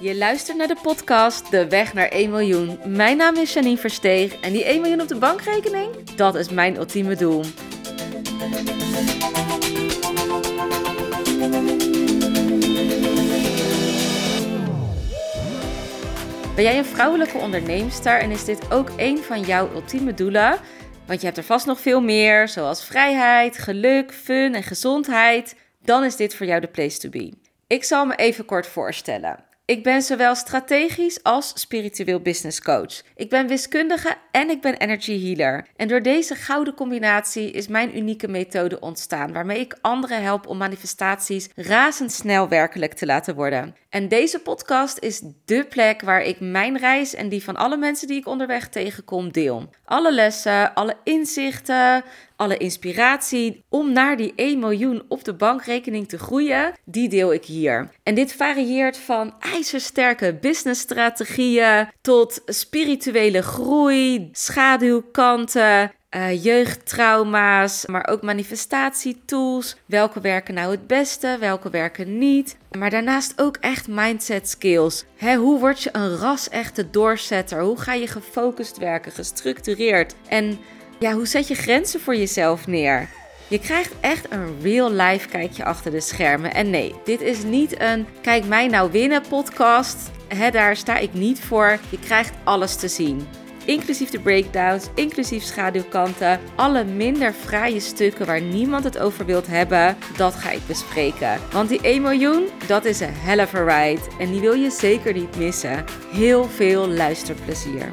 Je luistert naar de podcast De Weg naar 1 miljoen. Mijn naam is Janine Versteeg en die 1 miljoen op de bankrekening, dat is mijn ultieme doel. Ben jij een vrouwelijke onderneemster en is dit ook een van jouw ultieme doelen? Want je hebt er vast nog veel meer, zoals vrijheid, geluk, fun en gezondheid. Dan is dit voor jou de place to be. Ik zal me even kort voorstellen. Ik ben zowel strategisch als spiritueel business coach. Ik ben wiskundige en ik ben energy healer. En door deze gouden combinatie is mijn unieke methode ontstaan, waarmee ik anderen help om manifestaties razendsnel werkelijk te laten worden. En deze podcast is dé plek waar ik mijn reis en die van alle mensen die ik onderweg tegenkom deel. Alle lessen, alle inzichten, alle inspiratie om naar die 1 miljoen op de bankrekening te groeien, die deel ik hier. En dit varieert van ijzersterke businessstrategieën tot spirituele groei, schaduwkanten, uh, jeugdtrauma's, maar ook manifestatietools. Welke werken nou het beste, welke werken niet. Maar daarnaast ook echt mindset skills. hoe word je een ras-echte doorzetter? Hoe ga je gefocust werken, gestructureerd? En ja, hoe zet je grenzen voor jezelf neer? Je krijgt echt een real life kijkje achter de schermen. En nee, dit is niet een kijk mij nou winnen podcast. daar sta ik niet voor. Je krijgt alles te zien. Inclusief de breakdowns, inclusief schaduwkanten. Alle minder fraaie stukken waar niemand het over wilt hebben, dat ga ik bespreken. Want die 1 miljoen, dat is een hell of a ride. En die wil je zeker niet missen. Heel veel luisterplezier.